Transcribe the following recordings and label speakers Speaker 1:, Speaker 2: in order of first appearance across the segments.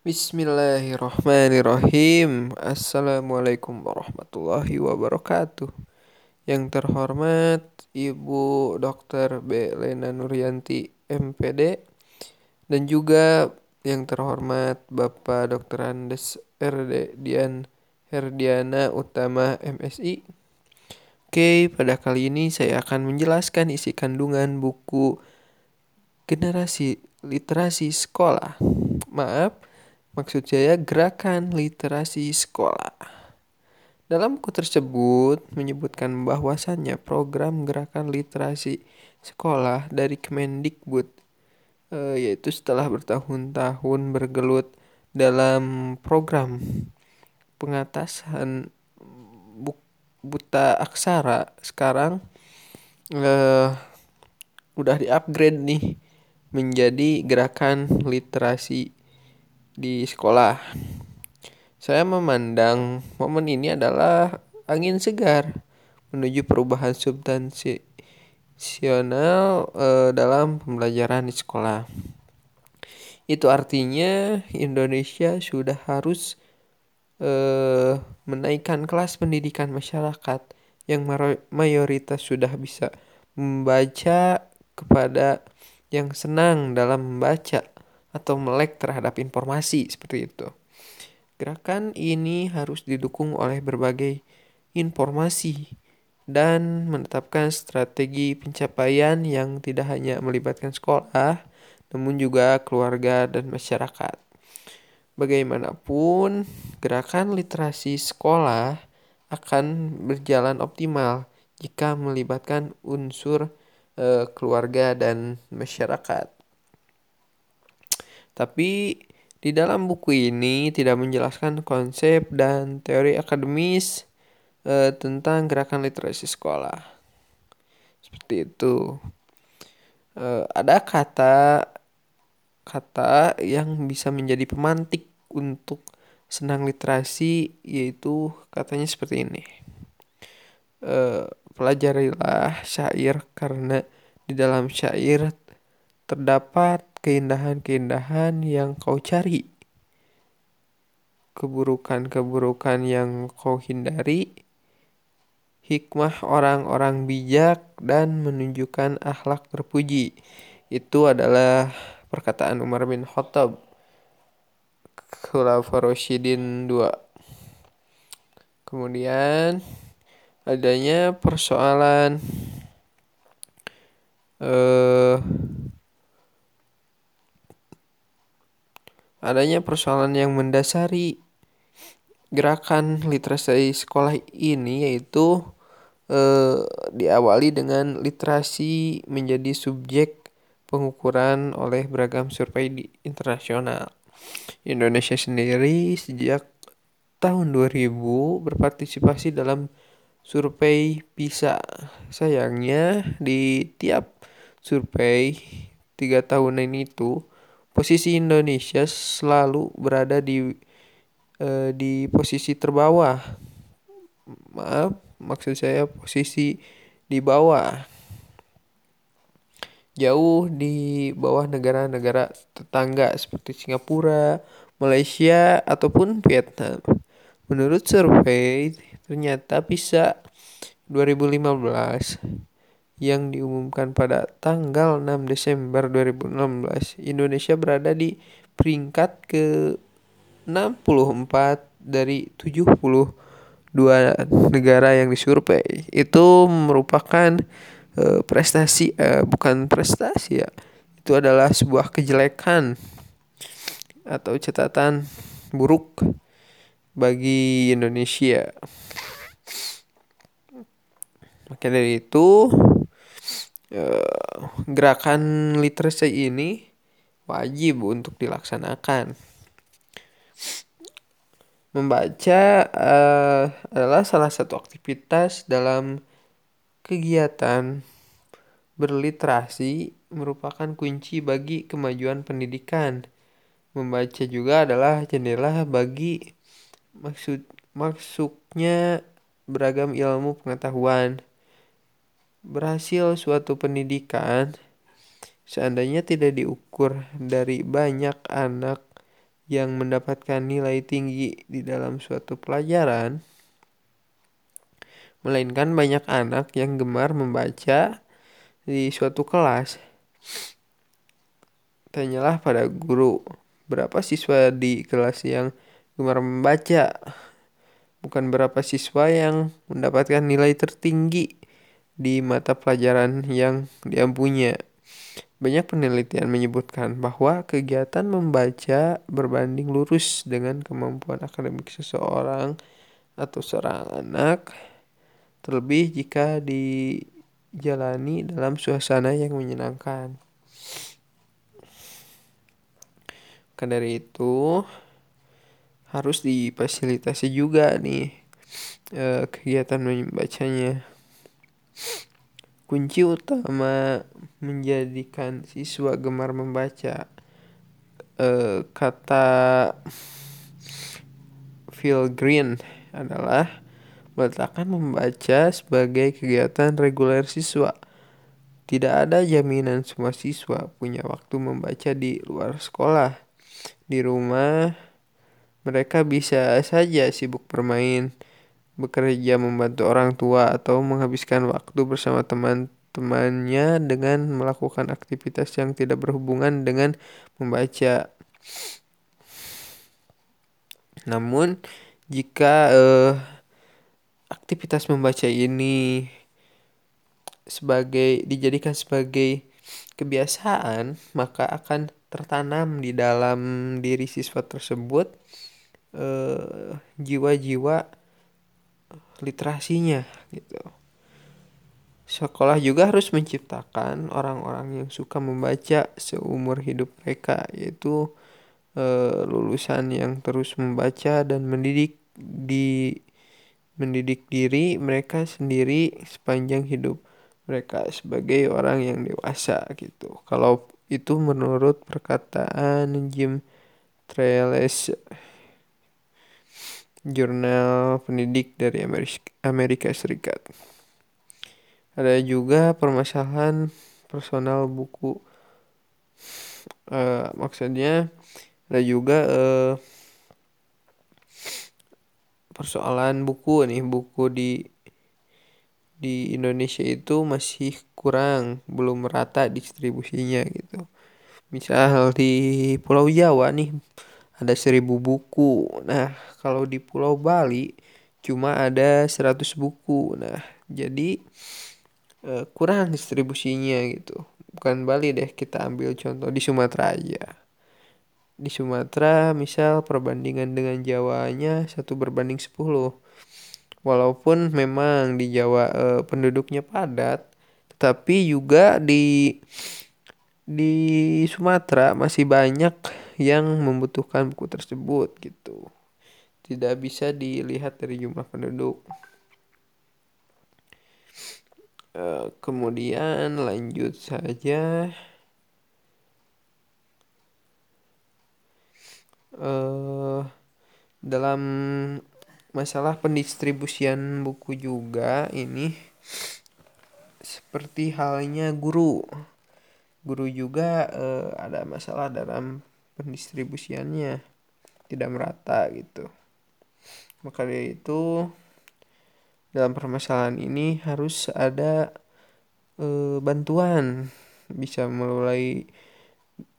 Speaker 1: Bismillahirrahmanirrahim. Assalamualaikum warahmatullahi wabarakatuh. Yang terhormat Ibu Dr. B. Lena Nuryanti, MPD, dan juga yang terhormat Bapak Dr. Andes RD Dian Herdiana Utama, MSI. Oke, pada kali ini saya akan menjelaskan isi kandungan buku Generasi Literasi Sekolah. Maaf, Maksud saya gerakan literasi sekolah. Dalam buku tersebut menyebutkan bahwasannya program gerakan literasi sekolah dari Kemendikbud e, yaitu setelah bertahun-tahun bergelut dalam program pengatasan buta aksara sekarang e, udah di-upgrade nih menjadi gerakan literasi di sekolah. Saya memandang momen ini adalah angin segar menuju perubahan substansional eh, dalam pembelajaran di sekolah. Itu artinya Indonesia sudah harus eh, menaikkan kelas pendidikan masyarakat yang mayoritas sudah bisa membaca kepada yang senang dalam membaca atau melek terhadap informasi seperti itu. Gerakan ini harus didukung oleh berbagai informasi dan menetapkan strategi pencapaian yang tidak hanya melibatkan sekolah, namun juga keluarga dan masyarakat. Bagaimanapun, gerakan literasi sekolah akan berjalan optimal jika melibatkan unsur eh, keluarga dan masyarakat. Tapi di dalam buku ini tidak menjelaskan konsep dan teori akademis eh, tentang gerakan literasi sekolah. Seperti itu. Eh, ada kata kata yang bisa menjadi pemantik untuk senang literasi yaitu katanya seperti ini. Eh, pelajarilah syair karena di dalam syair terdapat keindahan-keindahan yang kau cari, keburukan-keburukan yang kau hindari, hikmah orang-orang bijak, dan menunjukkan akhlak terpuji. Itu adalah perkataan Umar bin Khattab. Khulafa Rasyidin 2. Kemudian adanya persoalan eh adanya persoalan yang mendasari gerakan literasi sekolah ini yaitu eh, diawali dengan literasi menjadi subjek pengukuran oleh beragam survei di internasional. Indonesia sendiri sejak tahun 2000 berpartisipasi dalam survei PISA. Sayangnya di tiap survei tiga tahunan itu posisi Indonesia selalu berada di uh, di posisi terbawah. Maaf, maksud saya posisi di bawah. Jauh di bawah negara-negara tetangga seperti Singapura, Malaysia ataupun Vietnam. Menurut survei, ternyata bisa 2015 yang diumumkan pada tanggal 6 Desember 2016, Indonesia berada di peringkat ke 64 dari 72 negara yang disurvei. Itu merupakan uh, prestasi uh, bukan prestasi ya. Itu adalah sebuah kejelekan atau catatan buruk bagi Indonesia. Maka dari itu gerakan literasi ini wajib untuk dilaksanakan. Membaca uh, adalah salah satu aktivitas dalam kegiatan berliterasi merupakan kunci bagi kemajuan pendidikan. Membaca juga adalah jendela bagi maksud maksudnya beragam ilmu pengetahuan berhasil suatu pendidikan seandainya tidak diukur dari banyak anak yang mendapatkan nilai tinggi di dalam suatu pelajaran, melainkan banyak anak yang gemar membaca di suatu kelas. Tanyalah pada guru, berapa siswa di kelas yang gemar membaca? Bukan berapa siswa yang mendapatkan nilai tertinggi di mata pelajaran yang diampunya. Banyak penelitian menyebutkan bahwa kegiatan membaca berbanding lurus dengan kemampuan akademik seseorang atau seorang anak, terlebih jika dijalani dalam suasana yang menyenangkan. Maka dari itu harus difasilitasi juga nih eh, kegiatan membacanya. Kunci utama menjadikan siswa gemar membaca uh, kata Phil Green adalah meletakkan membaca sebagai kegiatan reguler siswa. Tidak ada jaminan semua siswa punya waktu membaca di luar sekolah. Di rumah, mereka bisa saja sibuk bermain bekerja membantu orang tua atau menghabiskan waktu bersama teman-temannya dengan melakukan aktivitas yang tidak berhubungan dengan membaca. Namun, jika eh, aktivitas membaca ini sebagai dijadikan sebagai kebiasaan, maka akan tertanam di dalam diri siswa tersebut eh, jiwa-jiwa eh, literasinya gitu. Sekolah juga harus menciptakan orang-orang yang suka membaca seumur hidup mereka, yaitu eh, lulusan yang terus membaca dan mendidik di mendidik diri mereka sendiri sepanjang hidup mereka sebagai orang yang dewasa gitu. Kalau itu menurut perkataan Jim Trailes jurnal pendidik dari Amerika Serikat. Ada juga permasalahan personal buku. Uh, maksudnya ada juga uh, persoalan buku nih buku di di Indonesia itu masih kurang belum merata distribusinya gitu misal di Pulau Jawa nih ada seribu buku. Nah, kalau di Pulau Bali cuma ada 100 buku. Nah, jadi uh, kurang distribusinya gitu. Bukan Bali deh, kita ambil contoh di Sumatera aja. Di Sumatera misal perbandingan dengan Jawanya satu berbanding 10. Walaupun memang di Jawa uh, penduduknya padat, tetapi juga di di Sumatera masih banyak yang membutuhkan buku tersebut gitu. Tidak bisa dilihat dari jumlah penduduk. E, kemudian lanjut saja. E, dalam masalah pendistribusian buku juga ini seperti halnya guru guru juga uh, ada masalah dalam pendistribusiannya tidak merata gitu. Maka dari itu dalam permasalahan ini harus ada e, bantuan. Bisa melalui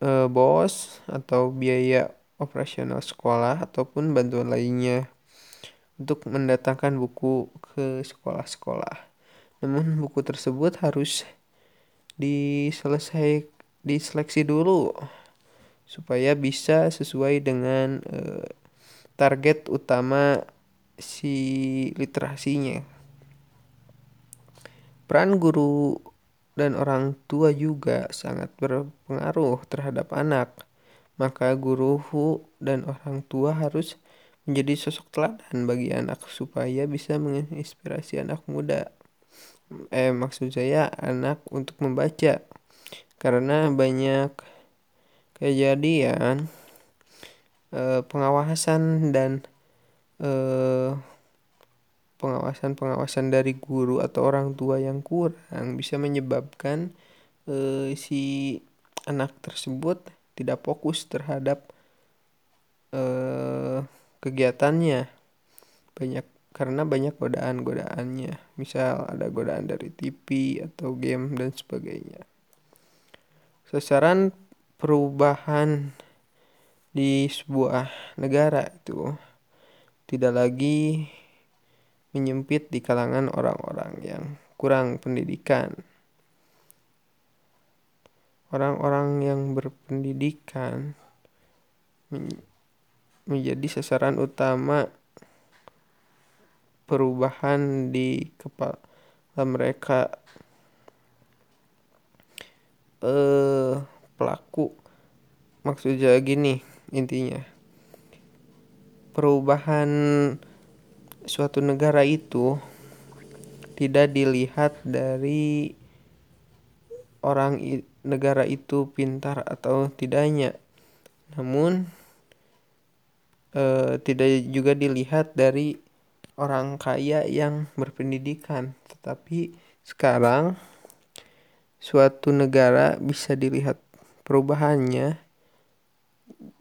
Speaker 1: e, bos atau biaya operasional sekolah ataupun bantuan lainnya untuk mendatangkan buku ke sekolah-sekolah. Namun buku tersebut harus diselesai diseleksi dulu supaya bisa sesuai dengan uh, target utama si literasinya. Peran guru dan orang tua juga sangat berpengaruh terhadap anak. Maka guru dan orang tua harus menjadi sosok teladan bagi anak supaya bisa menginspirasi anak muda. Eh maksud saya anak untuk membaca. Karena banyak kejadian eh, pengawasan dan eh, pengawasan-pengawasan dari guru atau orang tua yang kurang bisa menyebabkan eh, si anak tersebut tidak fokus terhadap eh, kegiatannya. Banyak karena banyak godaan-godaannya. Misal ada godaan dari TV atau game dan sebagainya. Sasaran perubahan di sebuah negara itu tidak lagi menyempit di kalangan orang-orang yang kurang pendidikan. Orang-orang yang berpendidikan menjadi sasaran utama perubahan di kepala mereka. Eh pelaku. Maksudnya gini intinya. Perubahan suatu negara itu tidak dilihat dari orang negara itu pintar atau tidaknya. Namun eh, tidak juga dilihat dari orang kaya yang berpendidikan, tetapi sekarang suatu negara bisa dilihat perubahannya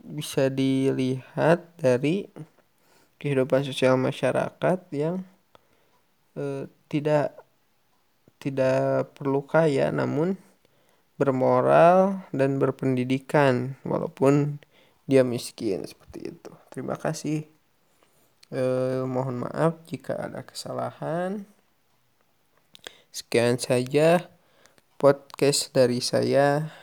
Speaker 1: bisa dilihat dari kehidupan sosial masyarakat yang eh, tidak tidak perlu kaya namun bermoral dan berpendidikan walaupun dia miskin seperti itu. Terima kasih. Eh, mohon maaf jika ada kesalahan. Sekian saja podcast dari saya.